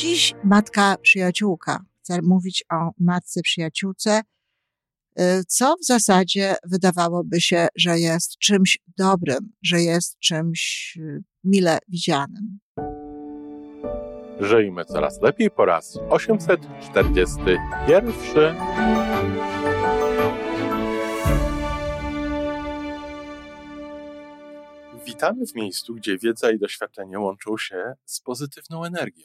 Dziś matka przyjaciółka. Chcę mówić o matce przyjaciółce, y, co w zasadzie wydawałoby się, że jest czymś dobrym, że jest czymś y, mile widzianym. Żyjmy coraz lepiej po raz 841. Witamy w miejscu, gdzie wiedza i doświadczenie łączą się z pozytywną energią.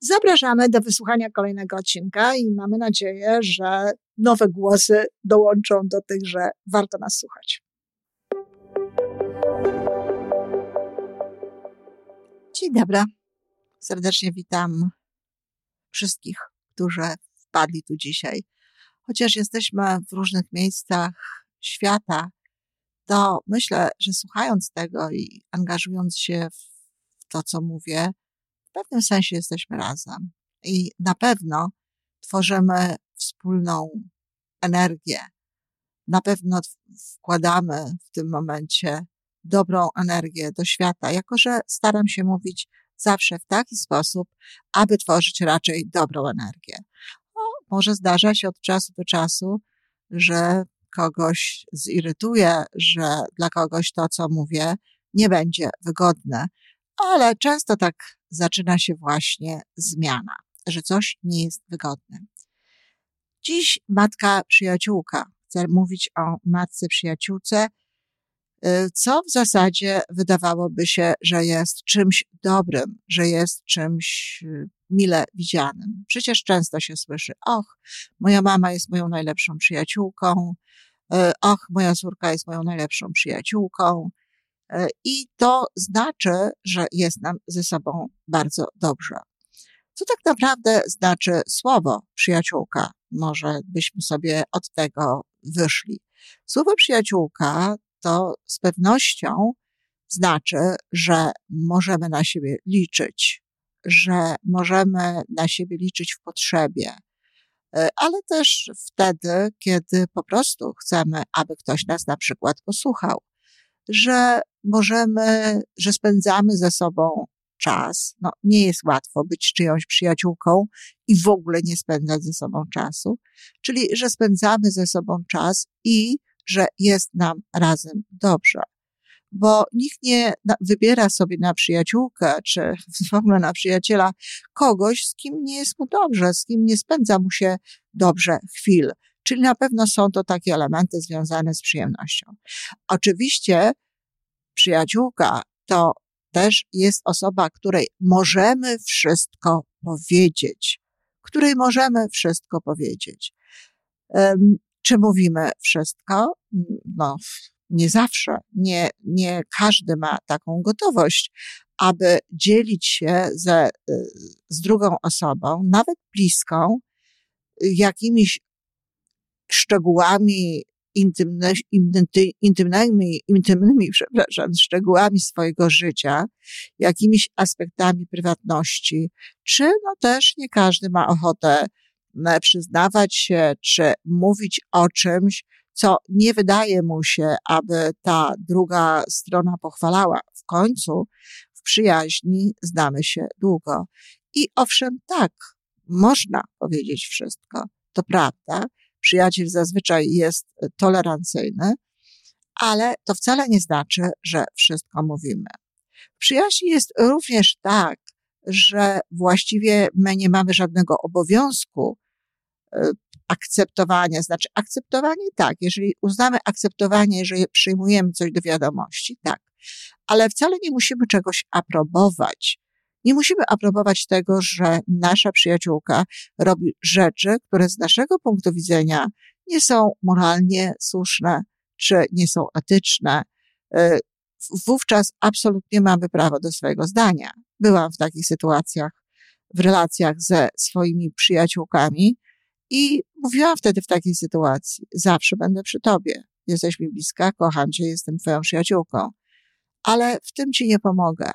Zapraszamy do wysłuchania kolejnego odcinka i mamy nadzieję, że nowe głosy dołączą do tych, że warto nas słuchać. Dzień dobry. Serdecznie witam wszystkich, którzy wpadli tu dzisiaj. Chociaż jesteśmy w różnych miejscach świata, to myślę, że słuchając tego i angażując się w to, co mówię, pewnym sensie jesteśmy razem i na pewno tworzymy wspólną energię. Na pewno wkładamy w tym momencie dobrą energię do świata, jako że staram się mówić zawsze w taki sposób, aby tworzyć raczej dobrą energię. O, może zdarza się od czasu do czasu, że kogoś zirytuje, że dla kogoś to, co mówię, nie będzie wygodne, ale często tak zaczyna się właśnie zmiana, że coś nie jest wygodne. Dziś matka przyjaciółka. Chcę mówić o matce przyjaciółce, y, co w zasadzie wydawałoby się, że jest czymś dobrym, że jest czymś y, mile widzianym. Przecież często się słyszy, och, moja mama jest moją najlepszą przyjaciółką, y, och, moja córka jest moją najlepszą przyjaciółką, I to znaczy, że jest nam ze sobą bardzo dobrze. Co tak naprawdę znaczy słowo przyjaciółka? Może byśmy sobie od tego wyszli. Słowo przyjaciółka to z pewnością znaczy, że możemy na siebie liczyć, że możemy na siebie liczyć w potrzebie, e, ale też wtedy, kiedy po prostu chcemy, aby ktoś nas na przykład posłuchał, że możemy, że spędzamy ze sobą czas. No, nie jest łatwo być czyjąś przyjaciółką i w ogóle nie spędzać ze sobą czasu. Czyli, że spędzamy ze sobą czas i że jest nam razem dobrze. Bo nikt nie wybiera sobie na przyjaciółkę, czy w ogóle na przyjaciela kogoś, z kim nie jest mu dobrze, z kim nie spędza mu się dobrze chwil. Czyli na pewno są to takie elementy związane z przyjemnością. Oczywiście przyjaciółka to też jest osoba, której możemy wszystko powiedzieć, której możemy wszystko powiedzieć. Czy mówimy wszystko? No, nie zawsze. Nie, nie każdy ma taką gotowość, aby dzielić się ze, z drugą osobą, nawet bliską, jakimiś szczegółami intymne, intymnymi, intymnymi, przepraszam, szczegółami swojego życia, jakimiś aspektami prywatności, czy no też nie każdy ma ochotę przyznawać się, czy mówić o czymś, co nie wydaje mu się, aby ta druga strona pochwalała. W końcu w przyjaźni znamy się długo. I owszem, tak, można powiedzieć wszystko, to prawda, przyjaciel zazwyczaj jest tolerancyjny, ale to wcale nie znaczy, że wszystko mówimy. W przyjaźni jest również tak, że właściwie my nie mamy żadnego obowiązku e, akceptowania, znaczy akceptowanie tak, jeżeli uznamy akceptowanie, że przyjmujemy coś do wiadomości, tak, ale wcale nie musimy czegoś aprobować. Nie musimy aprobować tego, że nasza przyjaciółka robi rzeczy, które z naszego punktu widzenia nie są moralnie słuszne, czy nie są etyczne. Y, wówczas absolutnie mamy prawo do swojego zdania. Byłam w takich sytuacjach w relacjach ze swoimi przyjaciółkami I mówiłam wtedy w takiej sytuacji, zawsze będę przy tobie. Jesteś mi bliska, kocham cię, jestem twoją przyjaciółką. Ale w tym ci nie pomogę.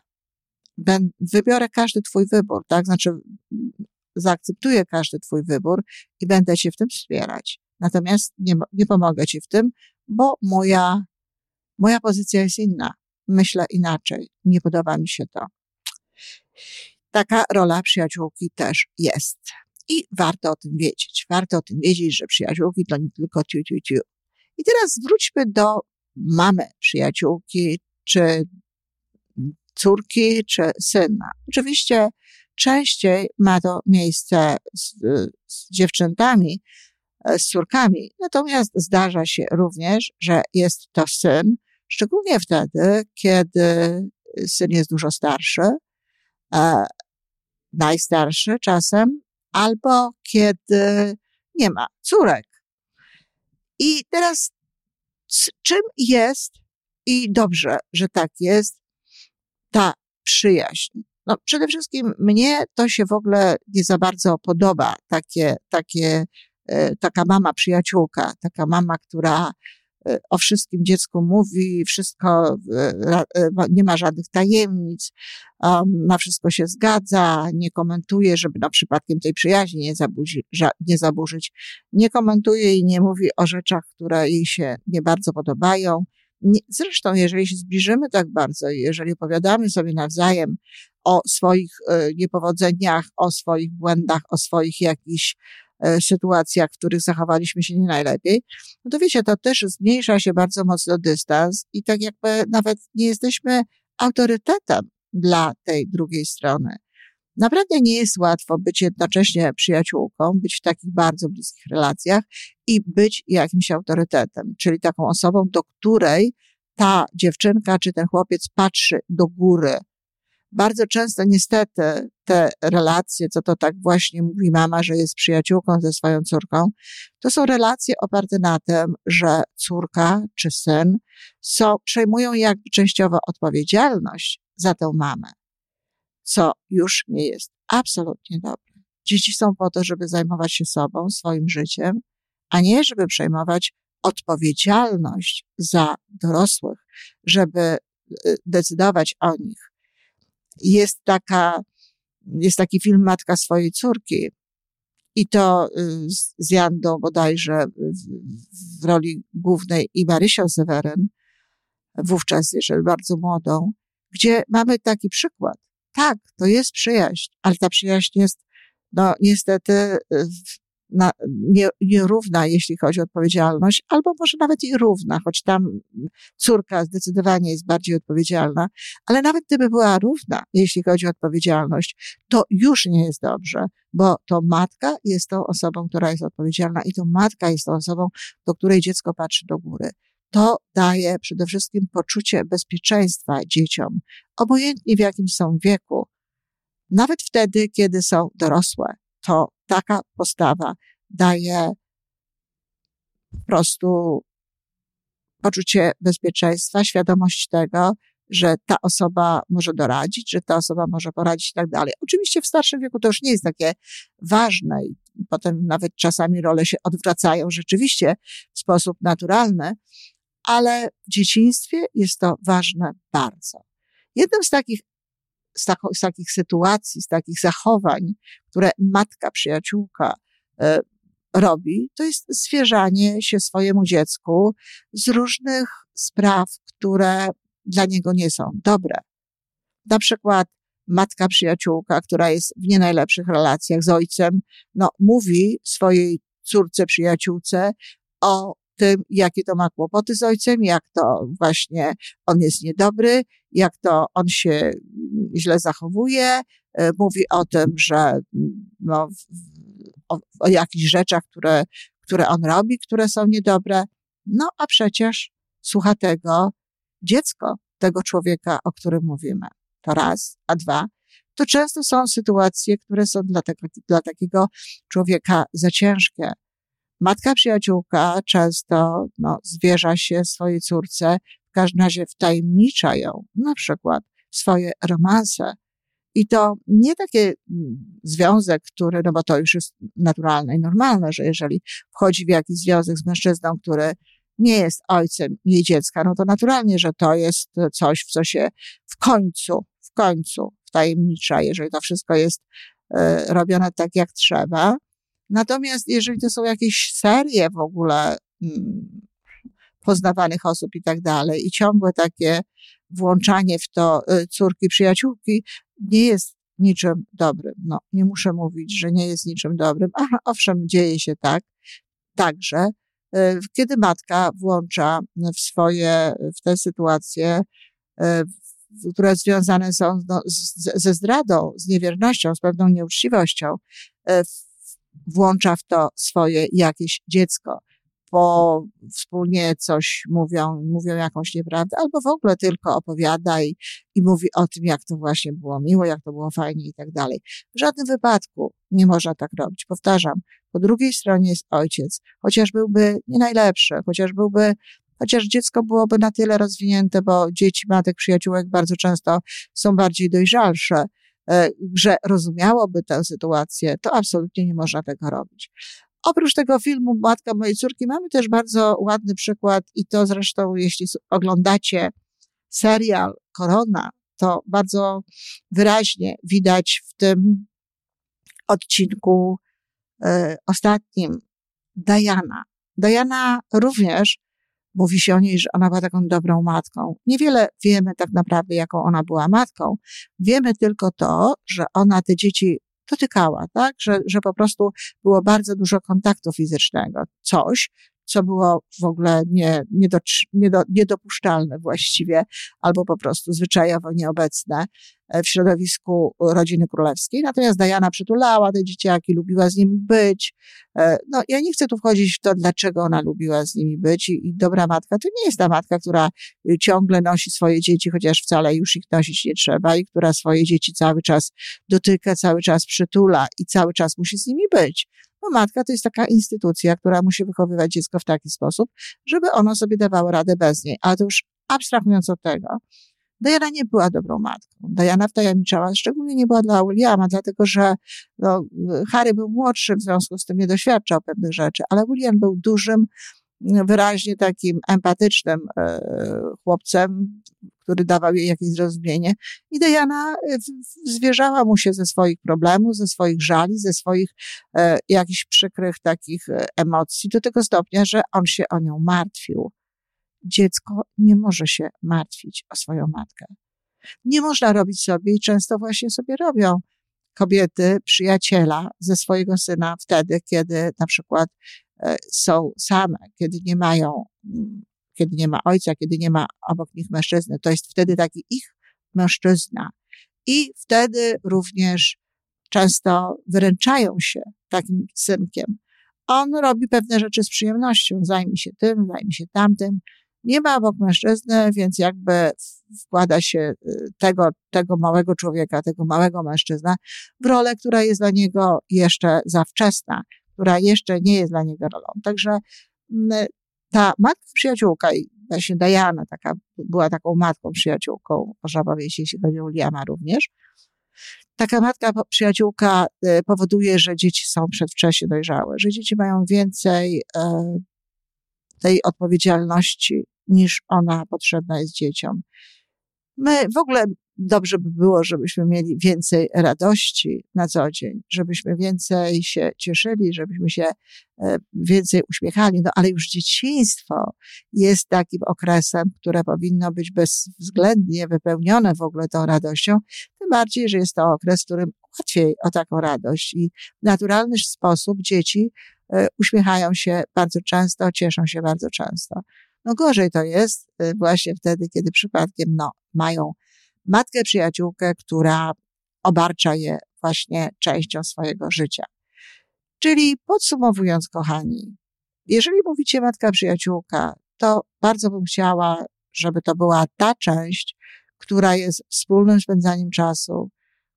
Ben, wybiorę każdy twój wybór, tak? Znaczy, zaakceptuję każdy twój wybór i będę cię w tym wspierać. Natomiast nie, nie pomogę ci w tym, bo moja, moja pozycja jest inna. Myślę inaczej. Nie podoba mi się to. Taka rola przyjaciółki też jest. I warto o tym wiedzieć. Warto o tym wiedzieć, że przyjaciółki to nie tylko tiu, tiu, tiu. I teraz wróćmy do mamy przyjaciółki, czy córki, czy syna. Oczywiście częściej ma to miejsce z, z dziewczętami, z córkami, natomiast zdarza się również, że jest to syn, szczególnie wtedy, kiedy syn jest dużo starszy, e, najstarszy czasem, albo kiedy nie ma córek. I teraz czym jest, i dobrze, że tak jest, ta przyjaźń? No, przede wszystkim mnie to się w ogóle nie za bardzo podoba, takie, takie, e, taka mama przyjaciółka, taka mama, która e, o wszystkim dziecku mówi, wszystko, e, nie ma żadnych tajemnic, na wszystko się zgadza, nie komentuje, żeby na przypadkiem tej przyjaźni nie, zabuzi, nie zaburzyć, nie komentuje i nie mówi o rzeczach, które jej się nie bardzo podobają. Zresztą, jeżeli się zbliżymy tak bardzo, jeżeli opowiadamy sobie nawzajem o swoich niepowodzeniach, o swoich błędach, o swoich jakichś E, sytuacjach, w których zachowaliśmy się nie najlepiej, no to wiecie, to też zmniejsza się bardzo mocno dystans i tak jakby nawet nie jesteśmy autorytetem dla tej drugiej strony. Naprawdę nie jest łatwo być jednocześnie przyjaciółką, być w takich bardzo bliskich relacjach i być jakimś autorytetem, czyli taką osobą, do której ta dziewczynka czy ten chłopiec patrzy do góry, bardzo często niestety te relacje, co to tak właśnie mówi mama, że jest przyjaciółką ze swoją córką, to są relacje oparte na tym, że córka czy syn są, przejmują jakby częściowo odpowiedzialność za tę mamę, co już nie jest absolutnie dobre. Dzieci są po to, żeby zajmować się sobą, swoim życiem, a nie żeby przejmować odpowiedzialność za dorosłych, żeby y, decydować o nich, jest taka, jest taki film Matka swojej córki. I to y, z Jandą bodajże w, w roli głównej i Marysią Seweryn, wówczas jeszcze bardzo młodą, gdzie mamy taki przykład. Tak, to jest przyjaźń, ale ta przyjaźń jest, no niestety, y, na, nie, nierówna, jeśli chodzi o odpowiedzialność, albo może nawet i równa, choć tam córka zdecydowanie jest bardziej odpowiedzialna, ale nawet gdyby była równa, jeśli chodzi o odpowiedzialność, to już nie jest dobrze, bo to matka jest tą osobą, która jest odpowiedzialna i to matka jest tą osobą, do której dziecko patrzy do góry. To daje przede wszystkim poczucie bezpieczeństwa dzieciom, obojętnie w jakim są wieku, nawet wtedy, kiedy są dorosłe to taka postawa daje po prostu poczucie bezpieczeństwa, świadomość tego, że ta osoba może doradzić, że ta osoba może poradzić i tak dalej. Oczywiście w starszym wieku to już nie jest takie ważne i potem nawet czasami role się odwracają rzeczywiście w sposób naturalny, ale w dzieciństwie jest to ważne bardzo. Jednym z takich z, tako, z takich sytuacji, z takich zachowań, które matka, przyjaciółka e, robi, to jest zwierzanie się swojemu dziecku z różnych spraw, które dla niego nie są dobre. Na przykład matka przyjaciółka, która jest w nie najlepszych relacjach z ojcem, no, mówi swojej córce przyjaciółce o tym, jakie to ma kłopoty z ojcem, jak to właśnie on jest niedobry, jak to on się źle zachowuje, e, mówi o tym, że no, o, o jakichś rzeczach, które, które on robi, które są niedobre. No a przecież słucha tego dziecko tego człowieka, o którym mówimy. To raz, a dwa, to często są sytuacje, które są dla, tego, dla takiego człowieka za ciężkie. Matka przyjaciółka często no, zwierza się swojej córce, w każdym razie wtajemnicza ją, na przykład swoje romanse I to nie taki mm, związek, który, no bo to już jest naturalne i normalne, że jeżeli wchodzi w jakiś związek z mężczyzną, który nie jest ojcem jej dziecka, no to naturalnie, że to jest coś, w co się w końcu, w końcu wtajemnicza, jeżeli to wszystko jest y, robione tak, jak trzeba. Natomiast jeżeli to są jakieś serie w ogóle y, poznawanych osób i tak dalej, i ciągłe takie włączanie w to y, córki, przyjaciółki, nie jest niczym dobrym. No, nie muszę mówić, że nie jest niczym dobrym. Aha, owszem, dzieje się tak, także, y, kiedy matka włącza w swoje, w te sytuacje, y, które związane są no, ze zdradą, z niewiernością, z pewną nieuczciwością, włącza w to swoje jakieś dziecko bo wspólnie coś mówią, mówią jakąś nieprawdę, albo w ogóle tylko opowiada i, i mówi o tym, jak to właśnie było miło, jak to było fajnie i tak dalej. W żadnym wypadku nie można tak robić. Powtarzam, po drugiej stronie jest ojciec, chociaż byłby nie najlepszy, chociaż byłby chociaż dziecko byłoby na tyle rozwinięte, bo dzieci matek, przyjaciółek bardzo często są bardziej dojrzalsze, że rozumiałoby tę sytuację, to absolutnie nie można tego robić. Oprócz tego filmu Matka mojej córki mamy też bardzo ładny przykład i to zresztą, jeśli oglądacie serial Korona, to bardzo wyraźnie widać w tym odcinku y, ostatnim Diana. Diana również mówi się o niej, że ona była taką dobrą matką. Niewiele wiemy tak naprawdę, jaką ona była matką. Wiemy tylko to, że ona te dzieci dotykała, tak? Że, że po prostu było bardzo dużo kontaktu fizycznego. Coś, co było w ogóle nie, nie do, niedopuszczalne właściwie, albo po prostu zwyczajowo nieobecne w środowisku rodziny królewskiej. Natomiast Diana przytulała te dzieciaki, lubiła z nimi być. E, no, ja nie chcę tu wchodzić w to, dlaczego ona lubiła z nimi być i, i dobra matka to nie jest ta matka, która y, ciągle nosi swoje dzieci, chociaż wcale już ich nosić nie trzeba i która swoje dzieci cały czas dotyka, cały czas przytula i cały czas musi z nimi być. Bo matka to jest taka instytucja, która musi wychowywać dziecko w taki sposób, żeby ono sobie dawało radę bez niej. Ale to już abstrahując od tego, Diana nie była dobrą matką. Diana wtajemniczała, szczególnie nie była dla Williama, dlatego że no, Harry był młodszy, w związku z tym nie doświadczał pewnych rzeczy, ale William był dużym, wyraźnie takim empatycznym e, chłopcem, który dawał jej jakieś zrozumienie. I Diana e, zwierzała mu się ze swoich problemów, ze swoich żali, ze swoich e, jakichś przykrych takich emocji, do tego stopnia, że on się o nią martwił. Dziecko nie może się martwić o swoją matkę. Nie można robić sobie i często właśnie sobie robią kobiety przyjaciela ze swojego syna wtedy, kiedy na przykład e, są same, kiedy nie mają mm, kiedy nie ma ojca, kiedy nie ma obok nich mężczyzny. To jest wtedy taki ich mężczyzna. I wtedy również często wyręczają się takim synkiem. On robi pewne rzeczy z przyjemnością, zajmie się tym, zajmie się tamtym. Nie ma obok mężczyzny, więc jakby wkłada się y, tego, tego małego człowieka, tego małego mężczyzna w rolę, która jest dla niego jeszcze za wczesna, która jeszcze nie jest dla niego rolą. Także mm, ta matka przyjaciółka, i właśnie Diana taka, była taką matką przyjaciółką, można powiedzieć, jeśli chodzi o Liama również. Taka matka przyjaciółka y, powoduje, że dzieci są przedwcześnie dojrzałe, że dzieci mają więcej e, tej odpowiedzialności niż ona potrzebna jest dzieciom. My w ogóle dobrze by było, żebyśmy mieli więcej radości na co dzień, żebyśmy więcej się cieszyli, żebyśmy się e, więcej uśmiechali, no ale już dzieciństwo jest takim okresem, które powinno być bezwzględnie wypełnione w ogóle tą radością, tym bardziej, że jest to okres, w którym łatwiej o taką radość i w naturalny sposób dzieci e, uśmiechają się bardzo często, cieszą się bardzo często. No gorzej to jest e, właśnie wtedy, kiedy przypadkiem no, mają matkę przyjaciółkę, która obarcza je właśnie częścią swojego życia. Czyli podsumowując, kochani, jeżeli mówicie matka przyjaciółka, to bardzo bym chciała, żeby to była ta część, która jest wspólnym spędzaniem czasu,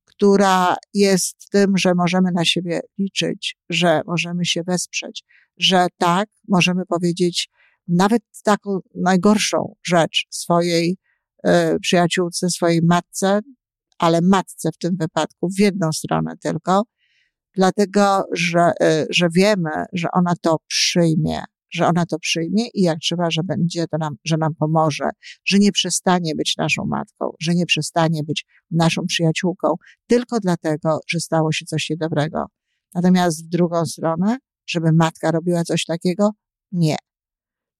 która jest tym, że możemy na siebie liczyć, że możemy się wesprzeć, że tak, możemy powiedzieć nawet taką najgorszą rzecz swojej E, przyjaciółce, swojej matce, ale matce w tym wypadku w jedną stronę tylko, dlatego że, y, że wiemy, że ona to przyjmie, że ona to przyjmie i jak trzeba, że będzie to nam, że nam pomoże, że nie przestanie być naszą matką, że nie przestanie być naszą przyjaciółką, tylko dlatego, że stało się coś niedobrego. Natomiast w drugą stronę, żeby matka robiła coś takiego, nie.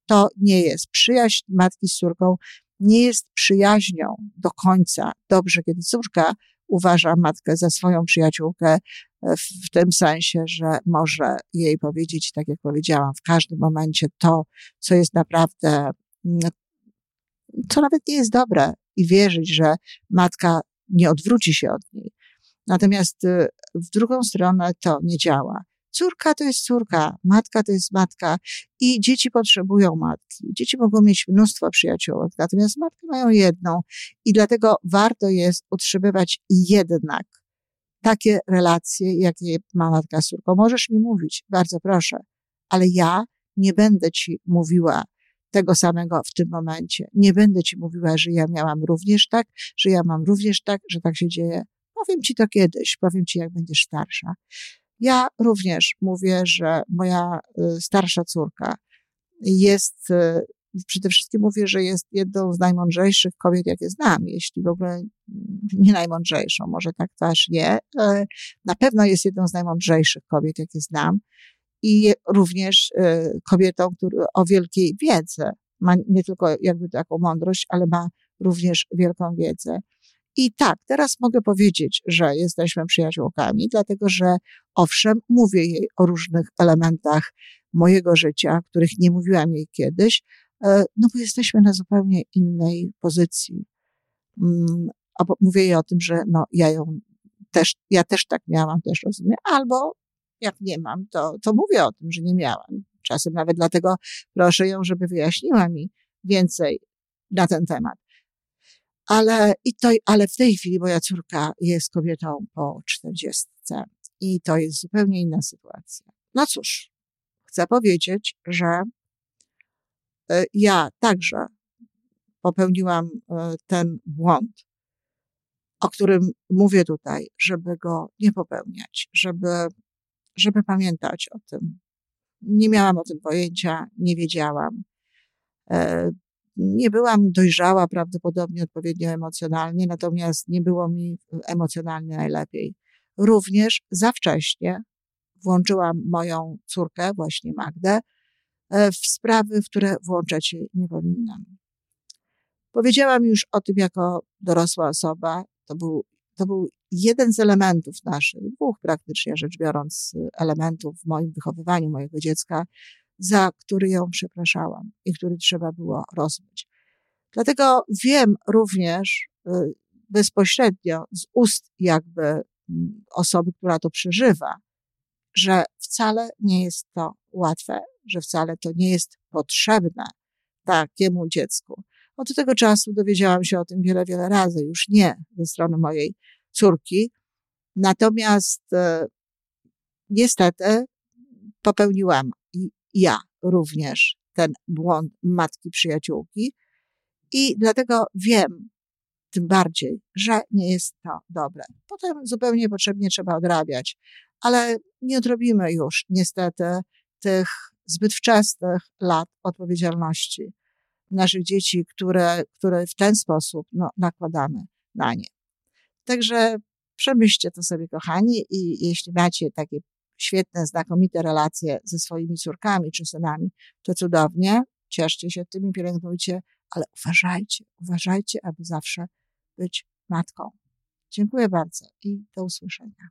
To nie jest przyjaźń matki z córką, nie jest przyjaźnią do końca. Dobrze, kiedy córka uważa matkę za swoją przyjaciółkę e, w, tym sensie, że może jej powiedzieć, tak jak powiedziałam, w każdym momencie to, co jest naprawdę, mm, co nawet nie jest dobre i wierzyć, że matka nie odwróci się od niej. Natomiast y, w drugą stronę to nie działa. Córka to jest córka, matka to jest matka i dzieci potrzebują matki. Dzieci mogą mieć mnóstwo przyjaciółek, natomiast matkę mają jedną i dlatego warto jest utrzymywać jednak takie relacje, jakie ma matka z córką. Możesz mi mówić, bardzo proszę, ale ja nie będę ci mówiła tego samego w tym momencie. Nie będę ci mówiła, że ja miałam również tak, że ja mam również tak, że tak się dzieje. Powiem ci to kiedyś, powiem ci, jak będziesz starsza. Ja również mówię, że moja y, starsza córka jest, y, przede wszystkim mówię, że jest jedną z najmądrzejszych kobiet, jakie znam, jeśli w ogóle nie najmądrzejszą, może tak też nie. Na pewno jest jedną z najmądrzejszych kobiet, jakie znam i również y, kobietą, która o wielkiej wiedzy ma nie tylko jakby taką mądrość, ale ma również wielką wiedzę. I tak, teraz mogę powiedzieć, że jesteśmy przyjaciółkami, dlatego że owszem, mówię jej o różnych elementach mojego życia, których nie mówiłam jej kiedyś, e, no bo jesteśmy na zupełnie innej pozycji. Mm, mówię jej o tym, że no, ja ją też, ja też tak miałam, też rozumiem, albo jak nie mam, to, to mówię o tym, że nie miałam. Czasem nawet dlatego proszę ją, żeby wyjaśniła mi więcej na ten temat. Ale, i to, ale w tej chwili moja córka jest kobietą po czterdziestce i to jest zupełnie inna sytuacja. No cóż, chcę powiedzieć, że e, ja także popełniłam e, ten błąd, o którym mówię tutaj, żeby go nie popełniać, żeby, żeby pamiętać o tym. Nie miałam o tym pojęcia, nie wiedziałam. E, nie byłam dojrzała prawdopodobnie odpowiednio emocjonalnie, natomiast nie było mi emocjonalnie najlepiej. Również za wcześnie włączyłam moją córkę, właśnie Magdę, e, w sprawy, w które włączać się nie powinnam. Powiedziałam już o tym jako dorosła osoba. To był, to był jeden z elementów naszych, dwóch praktycznie rzecz biorąc, elementów w moim wychowywaniu mojego dziecka, za który ją przepraszałam i który trzeba było rozmyć. Dlatego wiem również y, bezpośrednio z ust jakby mm, osoby, która to przeżywa, że wcale nie jest to łatwe, że wcale to nie jest potrzebne takiemu dziecku. Od tego czasu dowiedziałam się o tym wiele, wiele razy, już nie ze strony mojej córki. Natomiast e, niestety popełniłam ja również ten błąd matki przyjaciółki i dlatego wiem tym bardziej, że nie jest to dobre. Potem zupełnie niepotrzebnie trzeba odrabiać, ale nie odrobimy już niestety tych zbyt wczesnych lat odpowiedzialności naszych dzieci, które, które w ten sposób no, nakładamy na nie. Także przemyślcie to sobie, kochani, i jeśli macie takie świetne, znakomite relacje ze swoimi córkami czy synami, to cudownie, cieszcie się tymi, pielęgnujcie, ale uważajcie, uważajcie, aby zawsze być matką. Dziękuję bardzo i do usłyszenia.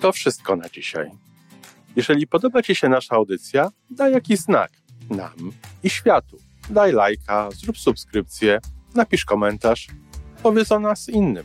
To wszystko na dzisiaj. Jeżeli podoba Ci się nasza audycja, daj jakiś znak nam i światu. Daj lajka, zrób subskrypcję, napisz komentarz, powiedz o nas innym.